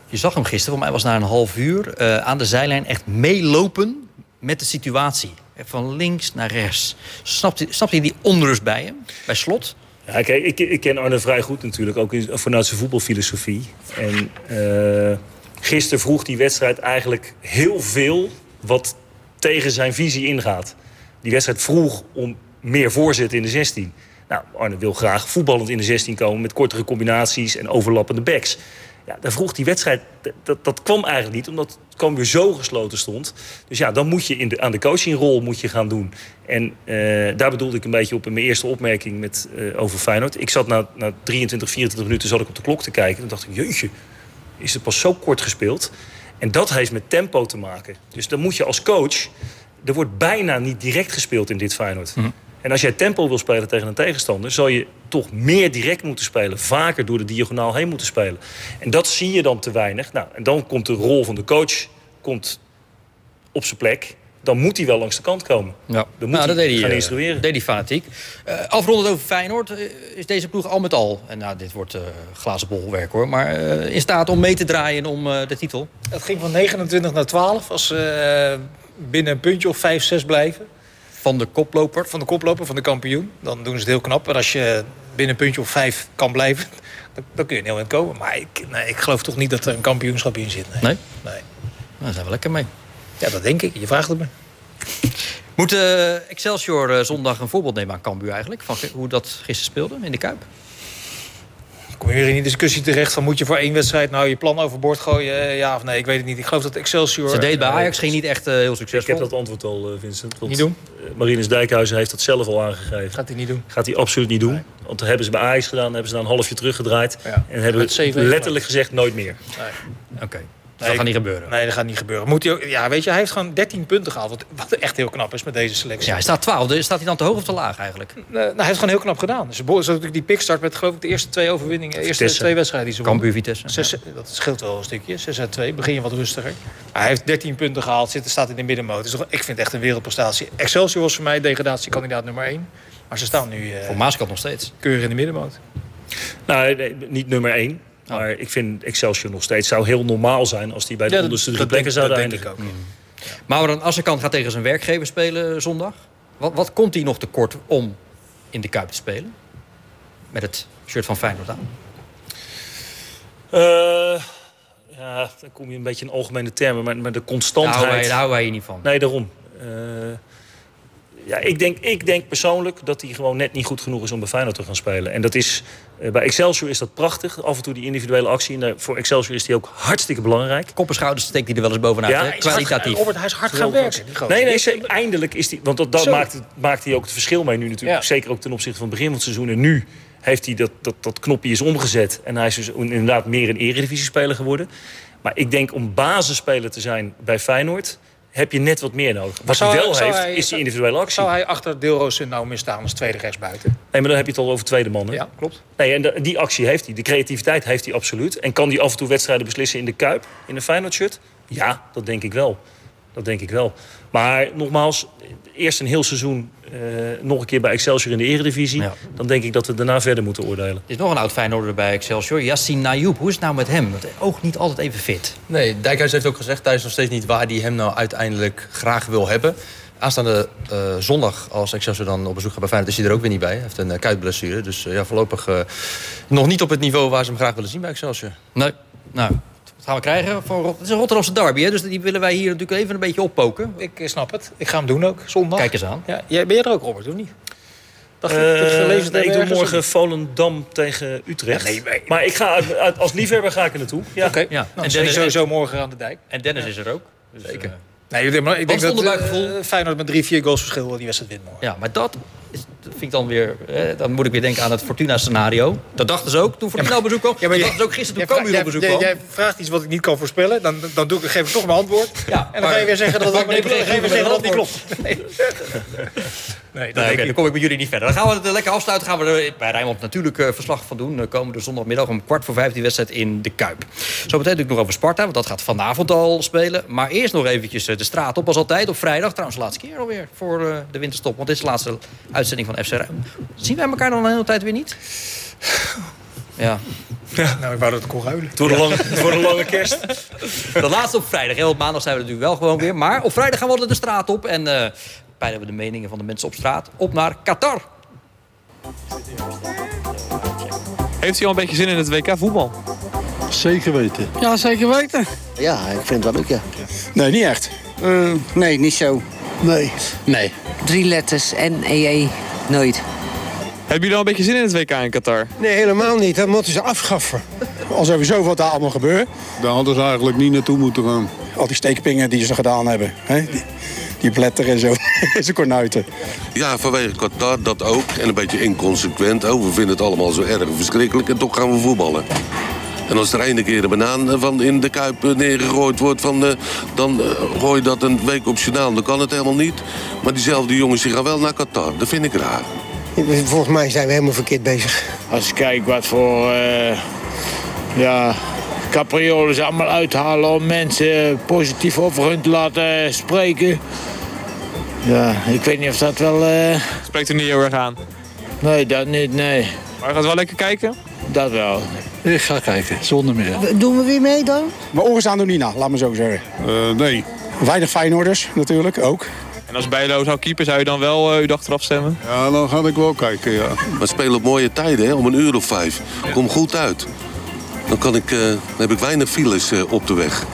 Je zag hem gisteren, voor mij was na een half uur... aan de zijlijn echt meelopen met de situatie. Van links naar rechts. Snapt hij, die onrust bij hem? Bij Slot? Ja, ik, ik ken Arne vrij goed natuurlijk, ook vanuit zijn voetbalfilosofie. En eh gisteren vroeg die wedstrijd eigenlijk heel veel wat tegen zijn visie ingaat. Die wedstrijd vroeg om meer voorzet in de 16. Nou, Arne wil graag voetballend in de 16 komen met kortere combinaties en overlappende backs. Ja, daar vroeg die wedstrijd, dat- dat, kwam eigenlijk niet, omdat het kwam weer zo gesloten stond. Dus ja, dan moet je in de, aan de coachingrol moet je gaan doen. En eh, daar bedoelde ik een beetje op in mijn eerste opmerking met, eh, over Feyenoord. Ik zat na, na 23, 24 minuten zat ik op de klok te kijken. En dacht ik, jeetje, is het pas zo kort gespeeld? En dat heeft met tempo te maken. Dus dan moet je als coach... Er wordt bijna niet direct gespeeld in dit Feyenoord. Hè, En als jij tempo wil spelen tegen een tegenstander... zal je toch meer direct moeten spelen. Vaker door de diagonaal heen moeten spelen. En dat zie je dan te weinig. Nou, en dan komt de rol van de coach komt op zijn plek. Dan moet hij wel langs de kant komen. Ja. Dan moet nou, hij dat deed hij, gaan eh, instrueren. deed hij fanatiek. Eh afrondend over Feyenoord eh, is deze ploeg al met al... en nou, dit wordt eh glazen bolwerk hoor... maar eh, in staat om mee te draaien om eh, de titel. Het ging van 29 naar 12 als ze eh, binnen een puntje of 5, 6 blijven. Van de koploper? Van de koploper, van de kampioen. Dan doen ze het heel knap. En als je binnen een puntje of 5 kan blijven, dan, dan kun je heel eind komen. Maar ik, nee, ik geloof toch niet dat er een kampioenschap in zit. Nee. Nee? Nee. Nou, daar zijn we lekker mee. Ja, dat denk ik. Je vraagt het me. Moet eh, Excelsior eh, zondag een voorbeeld nemen aan Cambuur eigenlijk? Van hoe dat gisteren speelde in de Kuip? Kom je weer in die discussie terecht van moet je voor één wedstrijd nou je plan overboord gooien? Eh, Ja of nee, ik weet het niet. Ik geloof dat Excelsior... Ze deed bij eh, Ajax ging niet echt eh, heel Ik succesvol. heb dat antwoord al, eh, Vincent. Niet doen? Marinus Dijkhuizen heeft dat zelf al aangegeven. Gaat hij niet doen. Gaat hij absoluut niet doen. Want dat hebben ze bij Ajax gedaan. hebben ze daar een halfje teruggedraaid. Ja. En hebben letterlijk gezegd nooit meer. Oké, dat gaat niet gebeuren. Nee, dat gaat niet gebeuren. Moet hij ook, ja, weet je, hij heeft gewoon 13 punten gehaald. Wat, wat echt heel knap is met deze selectie. Ja, hij staat twaalfde. Staat hij dan te hoog of te laag eigenlijk? Eh, nou, hij heeft het gewoon heel knap gedaan. Dus natuurlijk die pickstart met geloof ik de eerste twee overwinningen. De eerste Vitesse. twee wedstrijden die ze. Cambuur, Vitesse. Zes, Dat scheelt wel een stukje. 6 uit 2. Begin je wat rustiger. Maar hij heeft 13 punten gehaald. Zit, staat in de middenmoot. Dus ik vind het echt een wereldprestatie. Excelsior was voor mij degradatiekandidaat nummer 1. Maar ze staan nu eh Voor Maaskant nog steeds. keurig in de middenmoot. Nou, nee, niet nummer één. Oh. Maar ik vind Excelsior nog steeds. zou heel normaal zijn als die bij de Ja, onderste drie plekken zouden denk ik eindigen. ook. Mauro Assekan gaat tegen zijn werkgever spelen zondag. Wat, wat komt hij nog tekort om in de Kuip te spelen? Met het shirt van Feyenoord aan. Eh, ja, dan kom je een beetje in algemene termen. Maar, maar de Daar constantheid... houden wij, daar houden wij hier niet van. Nee, daarom. Eh, ja, ik, denk, ik denk persoonlijk dat hij gewoon net niet goed genoeg is om bij Feyenoord te gaan spelen. En dat is, eh, bij Excelsior is dat prachtig. Af en toe die individuele actie. En daar- voor Excelsior is die ook hartstikke belangrijk. Kop en schouders steekt hij er wel eens bovenuit. Ja, hè? hij is hard- Kwalitatief. Robert, hij is hard gaan werken. die. Nee, nee, ze- eindelijk is hij... Want dat, dat maakt, maakt hij ook het verschil mee nu natuurlijk. Ja. Zeker ook ten opzichte van het begin van het seizoen. En nu heeft hij dat, dat, dat knopje is omgezet. En hij is dus inderdaad meer een eredivisie-speler geworden. Maar ik denk om basisspeler te zijn bij Feyenoord... heb je net wat meer nodig. Wat hij wel heeft, hij- is die individuele actie. Zou hij achter Deelroos nou meer staan als tweede rechtsbuiten? Nee, maar dan heb je het al over tweede man. Hè? Ja, klopt. Nee, en de- die actie heeft hij. De creativiteit heeft hij absoluut. En kan hij af en toe wedstrijden beslissen in de Kuip, in een Feyenoord-shirt? Ja, dat denk ik wel. Dat denk ik wel. Maar nogmaals, eerst een heel seizoen eh, nog een keer bij Excelsior in de eredivisie. Ja. Dan denk ik dat we daarna verder moeten oordelen. Er is nog een oud Feyenoorder bij Excelsior. Yassine Nayoub. Hoe is het nou met hem? Want hij oogt niet altijd even fit. Nee, Dijkhuis heeft ook gezegd, hij is nog steeds niet waar hij hem nou uiteindelijk graag wil hebben. Aanstaande eh, zondag, als Excelsior dan op bezoek gaat bij Feyenoord, is hij er ook weer niet bij. Hij heeft een uh, kuitblessure. Dus eh, ja, voorlopig eh, nog niet op het niveau waar ze hem graag willen zien bij Excelsior. Nee. Nou, gaan we krijgen? Voor, Rot- het is een Rotterdamse derby, hè? dus die willen wij hier natuurlijk even een beetje oppoken. Ik eh, snap het. Ik ga hem doen ook, zondag. Kijk eens aan. Ja, jij, ben jij er ook, Robert, of niet? Dacht gelezen nee, ik doe morgen Volendam tegen Utrecht. Ja, nee, maar- Maar ik ga, als liefhebber ga ik er naartoe. Ja. Oké, Ja. nou, En Dennis- sowieso morgen aan de dijk. En Dennis is er ook. Dus, Zeker. eh, Nee, maar ik denk dat Feyenoord met drie, vier goals verschil die wedstrijd wint morgen. ja, maar dat, is, dat vind ik dan weer... Eh, dan moet ik weer denken aan het Fortuna-scenario. Dat dachten ze ook toen Fortuna op bezoek kwam. Ja, maar dat dachten ze ook gisteren toen Cambuur op bezoek jij, kwam. jij vraagt iets wat ik niet kan voorspellen, dan, dan doe ik, geef ik toch mijn antwoord. Ja, En dan ga je weer zeggen dat dat niet klopt. Nee, nee Nee, dan kom ik met jullie niet verder. Dan gaan we het lekker afsluiten. Gaan we er bij Rijnmond natuurlijk eh, verslag van doen. Uh, komende zondagmiddag om kwart voor vijf die wedstrijd in de Kuip. Zo meteen natuurlijk nog over Sparta, want dat gaat vanavond al spelen. Maar eerst nog eventjes eh, de straat op, als altijd, op vrijdag. Trouwens, de laatste keer alweer voor eh, de winterstop. Want dit is de laatste uitzending van FC Rijnmond. Zien wij elkaar dan een hele tijd weer niet? Ja, Nou, ik wou dat ik kon ruilen. Het wordt een lange, wordt een lange kerst. de laatste op vrijdag. Heel op maandag zijn we natuurlijk wel gewoon weer. Maar op vrijdag gaan we altijd de straat op. En eh peilen we de meningen van de mensen op straat op naar Qatar. Heeft u al een beetje zin in het WK voetbal? Zeker weten. Ja, zeker weten. Ja, ik vind het wel leuk, ja. Nee, niet echt. Eh, nee, niet zo. Nee. Nee. Drie letters, N-E-E, nooit. Hebben jullie al een beetje zin in het WK in Qatar? Nee, helemaal niet. Dat moeten ze afschaffen. Al sowieso wat daar allemaal gebeurt. Daar hadden ze eigenlijk niet naartoe moeten gaan. Al die steekpingen die ze gedaan hebben. Hè? Die, die bletter en zo. Ze kornuiten. Ja, vanwege Qatar dat ook. En een beetje inconsequent. Oh, we vinden het allemaal zo erg verschrikkelijk en toch gaan we voetballen. En als er ene keer een banaan van in de kuip eh, neergegooid wordt... Van, eh, dan eh, gooi je dat een week op journaal. Dan kan het helemaal niet. Maar diezelfde jongens die gaan wel naar Qatar. Dat vind ik raar. Volgens mij zijn we helemaal verkeerd bezig. Als ik kijk wat voor eh ja, capriolen ze allemaal uithalen om mensen positief over hun te laten spreken. Ja, ik weet niet of dat wel... eh, Spreekt er niet heel erg aan. Nee, dat niet, nee. Maar je gaat wel lekker kijken? Dat wel. Ik ga kijken, zonder meer. Doen we weer mee dan? Maar oren aan doen niet na, laat me zo zeggen. nee. Weinig Feyenoorders natuurlijk, ook. En als Bijlo zou keeper, zou je dan wel uh, uw dag eraf stemmen? Ja, dan ga ik wel kijken, ja. We spelen op mooie tijden, hè, om een uur of vijf. Kom goed uit. Dan, kan ik, eh, dan heb ik weinig files eh, op de weg.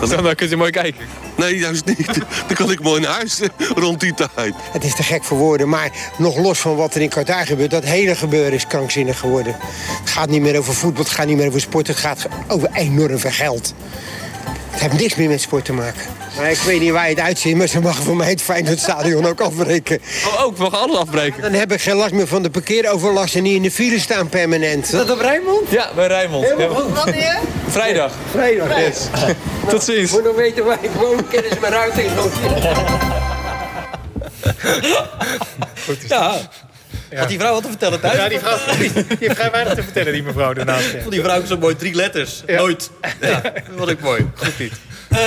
Dan, dan kunt u mooi kijken. Nee, juist niet. Dan kan ik mooi naar huis eh, rond die tijd. Het is te gek voor woorden, maar nog los van wat er in Qatar gebeurt... dat hele gebeuren is krankzinnig geworden. Het gaat niet meer over voetbal, het gaat niet meer over sport... het gaat over enorm veel geld. Het heeft niks meer met sport te maken. Maar ik weet niet waar je het uitziet, maar ze mogen voor mij het Feyenoordstadion ook afbreken. Oh, ook, we mogen alles afbreken. Dan heb ik geen last meer van de parkeeroverlast en niet in de file staan permanent. Is dat op Rijnmond? Ja, bij Rijnmond. Helemaal goed. Wanneer? Vrijdag. Vrijdag. Yes. Tot ziens. Moet nog weten waar ik woon, kennen ze mijn ruiting Ja. Had die vrouw wat te vertellen thuis? Ja, die vrouw die, die heeft vrij weinig te vertellen, die mevrouw daarnaast. Vond die vrouw zo mooi, drie letters. Nooit. Ja, dat vond ik mooi. Goed niet. Eh,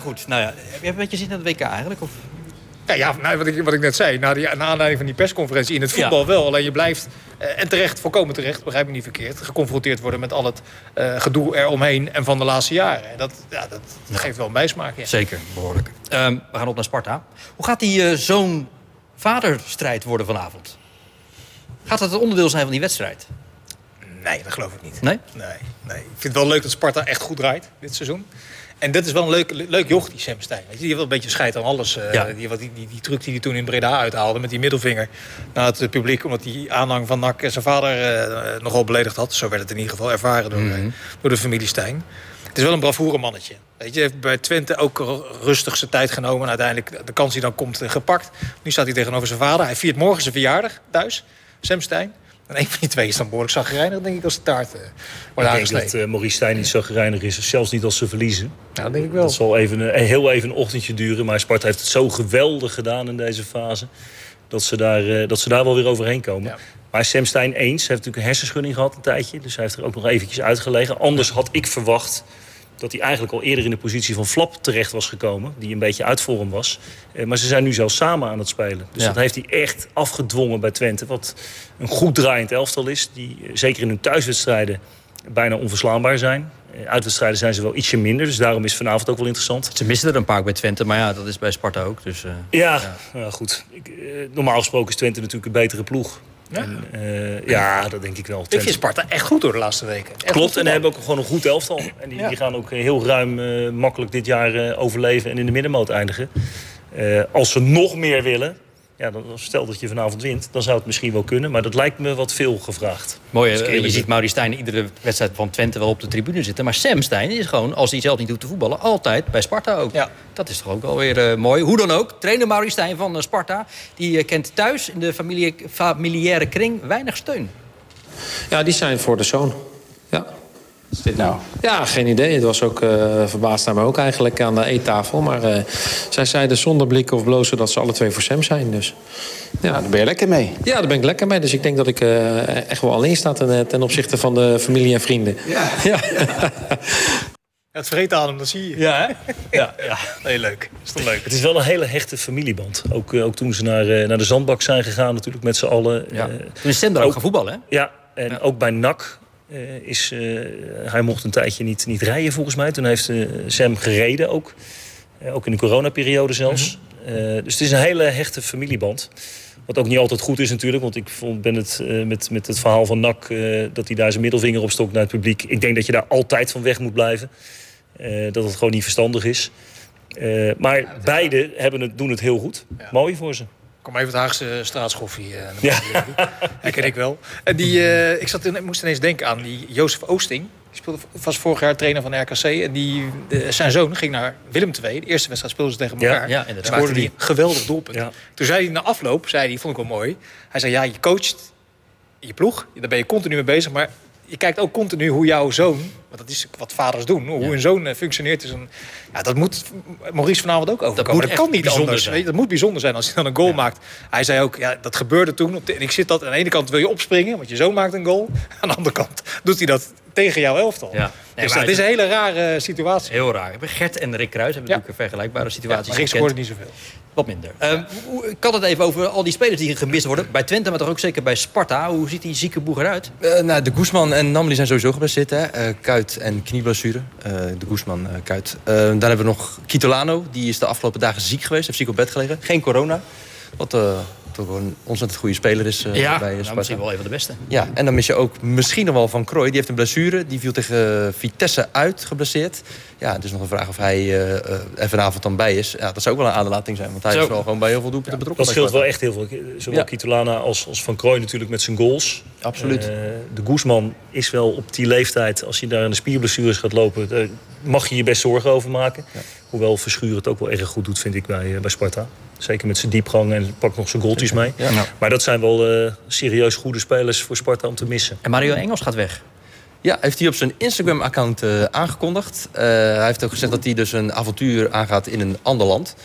goed, nou ja. Heb je een beetje zin in het WK eigenlijk? Of? Ja, ja nou, wat, ik, wat ik net zei, na, die, na aanleiding van die persconferentie in het voetbal Ja. wel. Alleen je blijft, eh, en terecht, volkomen terecht, begrijp me niet verkeerd... geconfronteerd worden met al het eh, gedoe eromheen en van de laatste jaren. En Dat, ja, dat geeft wel een bijsmaak, ja. Zeker, behoorlijk. Ehm, we gaan op naar Sparta. Hoe gaat die zoon-vaderstrijd worden vanavond? Gaat dat het onderdeel zijn van die wedstrijd? Nee, dat geloof ik niet. Nee? Nee, nee. Ik vind het wel leuk dat Sparta echt goed draait dit seizoen. En dat is wel een leuk, leuk joch, die Sam Stein. Die heeft wel een beetje scheid aan alles. eh, Ja. die, die, die, die truc die hij toen in Breda uithaalde met die middelvinger naar het publiek... omdat die aanhang van NAC zijn vader eh, nogal beledigd had. Zo werd het in ieder geval ervaren door, eh, door de familie Stein. Het is wel een bravoure mannetje. Weet je, heeft bij Twente ook rustig zijn tijd genomen. En uiteindelijk de kans die dan komt eh, gepakt. Nu staat hij tegenover zijn vader. Hij viert morgen zijn verjaardag thuis. Sam Stein. En een van die twee is dan behoorlijk zagrijnig, denk ik, als de taart eh, wordt Ik denk dat eh, Maurice Stijn niet zo gereinig is. Zelfs niet als ze verliezen. Ja, dat denk ik wel. Dat zal even, een- heel even een ochtendje duren. Maar Sparta heeft het zo geweldig gedaan in deze fase. Dat ze daar, eh, dat ze daar wel weer overheen komen. Maar Sam Stein eens. Hij heeft natuurlijk een hersenschudding gehad een tijdje. Dus hij heeft er ook nog eventjes uitgelegen. Anders had ik verwacht dat hij eigenlijk al eerder in de positie van Flap terecht was gekomen. Die een beetje uit vorm was. Eh, maar ze zijn nu zelfs samen aan het spelen. Dus Ja. dat heeft hij echt afgedwongen bij Twente. Wat een goed draaiend elftal is. Die eh, zeker in hun thuiswedstrijden bijna onverslaanbaar zijn. Eh, Uitwedstrijden zijn ze wel ietsje minder. Dus daarom is vanavond ook wel interessant. Ze missen er een paar bij Twente, maar ja, dat is bij Sparta ook. Dus, eh, Ja, nou goed. Ik, normaal gesproken is Twente natuurlijk een betere ploeg. Ja? En, eh, ja, dat denk ik wel. Ik vind Sparta echt goed door de laatste weken. Echt Klopt, en hebben ook gewoon een goed elftal. En die, Ja. die gaan ook eh, heel ruim eh, makkelijk dit jaar overleven en in de middenmoot eindigen. Als ze nog meer willen, ja, dan, stel dat je vanavond wint, dan zou het misschien wel kunnen. Maar dat lijkt me wat veel gevraagd. Mooi, eerlijk je ben. ziet Mauri Stijn iedere wedstrijd van Twente wel op de tribune zitten. Maar Sam Stijn is gewoon, als hij zelf niet doet te voetballen, altijd bij Sparta ook. Dat is toch ook wel weer eh, mooi. Hoe dan ook, trainer Mauri Stijn van eh, Sparta... die eh, kent thuis in de familie, familiaire kring weinig steun. Ja, die zijn voor de zoon. Ja. Is dit nou? Ja, geen idee. Het was ook eh verbaasd naar me ook eigenlijk aan de eettafel. Maar eh, zij zeiden zonder blikken of blozen dat ze alle twee voor Sam zijn. Dus, ja. daar ben je lekker mee. Ja, daar ben ik lekker mee. Dus ik denk dat ik eh, echt wel alleen sta ten, eh, ten opzichte van de familie en vrienden. Ja. ja. Het vreet aan hem, dat zie je. Ja, hè? Ja, ja. Nee, leuk. Is toch leuk? Het is wel een hele hechte familieband. Ook, ook toen ze naar, eh, naar de zandbak zijn gegaan, natuurlijk met z'n allen. Ja. Eh, Toen is Sam daar ook gaan voetballen, hè? Ja, en ook bij NAC eh, is... eh, hij mocht een tijdje niet, niet rijden, volgens mij. Toen heeft eh, Sam gereden ook. Ook in de coronaperiode zelfs. Eh, dus het is een hele hechte familieband. Wat ook niet altijd goed is natuurlijk. Want ik vond, ben het met, met het verhaal van NAC... eh, dat hij daar zijn middelvinger op stokt naar het publiek. Ik denk dat je daar altijd van weg moet blijven. Dat het gewoon niet verstandig is. Maar beide hebben het, doen het heel goed. Mooi voor ze. Kom even het Haagse straatschoffie. eh, naar Ja. boven. Herken ik wel. En die, eh, ik, zat, in- ik moest ineens denken aan die Jozef Oosting. Die speelde, was vorig jaar trainer van RKC. En die, eh, zijn zoon ging naar Willem II. De eerste wedstrijd speelden ze tegen Ja, elkaar. ja, inderdaad. Scoorde die. een geweldig doelpunt. Toen zei hij na afloop, zei hij, vond ik wel mooi. Hij zei, ja, je coacht je ploeg. Daar ben je continu mee bezig. Maar je kijkt ook continu hoe jouw zoon, want dat is wat vaders doen, hoe een zoon eh, functioneert. Is een, ja, dat moet Maurice vanavond ook overkomen. Dat, echt kan niet bijzonder anders. zijn. dat moet bijzonder zijn als hij dan een goal maakt. Hij zei ook, ja, dat gebeurde toen. Op de- en ik zit dat aan de ene kant wil je opspringen, want je zoon maakt een goal. Aan de andere kant doet hij dat tegen jouw elftal. Ja. Nee, dus dat is een hele rare situatie. Heel raar. Gert en Rick Kruis hebben natuurlijk een vergelijkbare situaties. maar Rick scoorde niet zoveel. Wat minder. Ehm, hoe- ik had het even over al die spelers die gemist worden. Bij Twente, maar toch ook zeker bij Sparta. Hoe ziet die zieke boeg eruit? Eh, nou, de Guzman en Namli zijn sowieso geblesseerd. Hè? Eh, kuit en knieblessure. Eh, de Guzman, eh, kuit. Eh, dan hebben we nog Kitolano. Die is de afgelopen dagen ziek geweest. Heeft ziek op bed gelegen. Geen corona. Wat eh, toch een ontzettend goede speler is eh, ja, bij nou, Sparta. misschien wel een van de beste. Ja, en dan mis je ook misschien nog wel Van Krooi. Die heeft een blessure. Die viel tegen Vitesse uit, geblesseerd. Ja, het is nog een vraag of hij eh, eh, er vanavond dan bij is. Ja, dat zou ook wel een aderlating zijn. Want hij Zo. is wel gewoon bij heel veel doelpunten betrokken. Dat scheelt wel echt heel veel. Zowel Ja. Kitolana als, als Van Krooi natuurlijk met zijn goals. Absoluut. Eh, de Guzman is wel op die leeftijd, als je daar aan de spierblessures gaat lopen... daar mag je je best zorgen over maken. Hoewel Verschuren het ook wel erg goed doet, vind ik, bij, eh, bij Sparta. Zeker met zijn diepgang en pakt nog zijn goaltjes mee. Ja. Maar dat zijn wel eh, serieus goede spelers voor Sparta om te missen. En Mario Engels gaat weg. Ja, heeft hij op zijn Instagram-account eh, aangekondigd. Eh, hij heeft ook gezegd dat hij dus een avontuur aangaat in een ander land.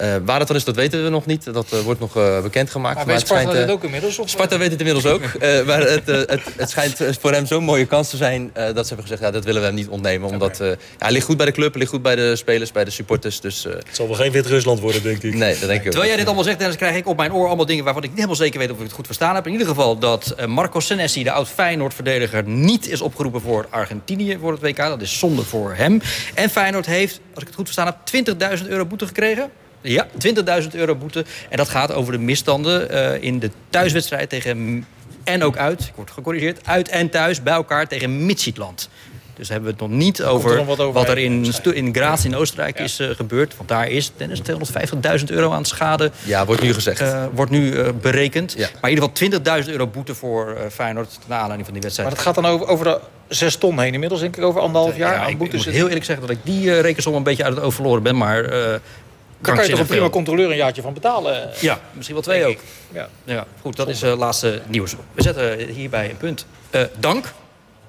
Eh, waar dat dan is, dat weten we nog niet. Dat eh, wordt nog eh, bekendgemaakt. Maar weet het Sparta schijnt, eh, ook inmiddels? Of? Sparta weet het inmiddels ook. Eh, maar het, het, het schijnt voor hem zo'n mooie kans te zijn... eh, dat ze hebben gezegd, ja, dat willen we hem niet ontnemen. Omdat eh, ja, hij ligt goed bij de club, ligt goed bij de spelers, bij de supporters. Dus, eh, Het zal wel geen Wit-Rusland worden, denk ik. nee, dat denk ik ook Terwijl jij dit allemaal zegt, Dennis, krijg ik op mijn oor allemaal dingen waarvan ik niet helemaal zeker weet of ik het goed verstaan heb. In ieder geval dat Marco Senesi, de oud-Feyenoord-verdediger, niet is opgeroepen voor Argentinië voor het WK. Dat is zonde voor hem. En Feyenoord heeft, als ik het goed verstaan heb, 20.000 euro boete gekregen. Ja, 20.000 euro boete. En dat gaat over de misstanden eh, in de thuiswedstrijd tegen... En ook uit, ik word gecorrigeerd, uit en thuis bij elkaar tegen Midtjylland. Dus hebben we het nog niet over, nog wat wat, overheen er in, in Graz in Oostenrijk is eh, gebeurd. Want daar is Dennis 250.000 euro aan schade. Ja, wordt nu gezegd. eh, wordt nu eh, berekend. Ja. Maar in ieder geval 20.000 euro boete voor eh, Feyenoord... naar aanleiding van die wedstrijd. Maar dat gaat dan over, over de zes ton heen inmiddels, denk ik, over anderhalf jaar ja, aan ik, boetes. moet heel eerlijk zeggen dat ik die rekensom een beetje uit het oog verloren ben. Maar eh Daar kan je toch een prima controleur een jaartje van betalen? Ja, misschien wel twee ook. Ja. Ja, goed, dat is het laatste nieuws. We zetten hierbij een punt. Eh, dank.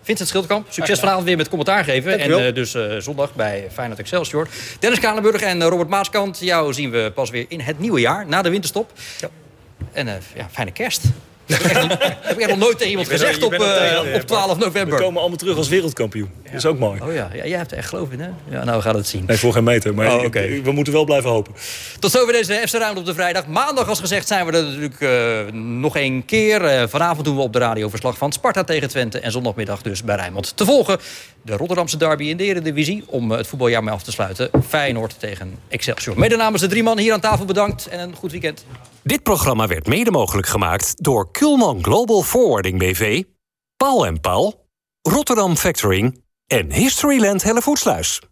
Vincent Schildkamp, succes vanavond weer met commentaar geven. En eh, dus eh, zondag bij Feyenoord Excelsior. Dennis Kalenburg en Robert Maaskant. Jou zien we pas weer in het nieuwe jaar, na de winterstop. En eh, ja, fijne kerst. heb, ik echt nog, heb ik echt nog nooit tegen iemand er- gezegd op, op 12 We november. komen allemaal terug als wereldkampioen. Dat is ook mooi. Oh ja, ja, jij hebt er echt geloof in, hè? Ja, nou, we gaan het zien. Nee, voor geen meter. Maar Oh, oké. we moeten wel blijven hopen. Tot zover deze FC Ruimte op de vrijdag. Maandag, als gezegd, zijn we er natuurlijk eh, nog één keer. Eh, vanavond doen we op de radio verslag van Sparta tegen Twente. En zondagmiddag dus bij Rijnmond te volgen. De Rotterdamse derby in de Eredivisie. Om eh, het voetbaljaar mee af te sluiten. Feyenoord tegen Excelsior. Mede namens de drie man hier aan tafel bedankt. En een goed weekend. Dit programma werd mede mogelijk gemaakt door Kulman Global Forwarding BV, Paul en Paul, Rotterdam Factoring en Historyland Hellevoetsluis.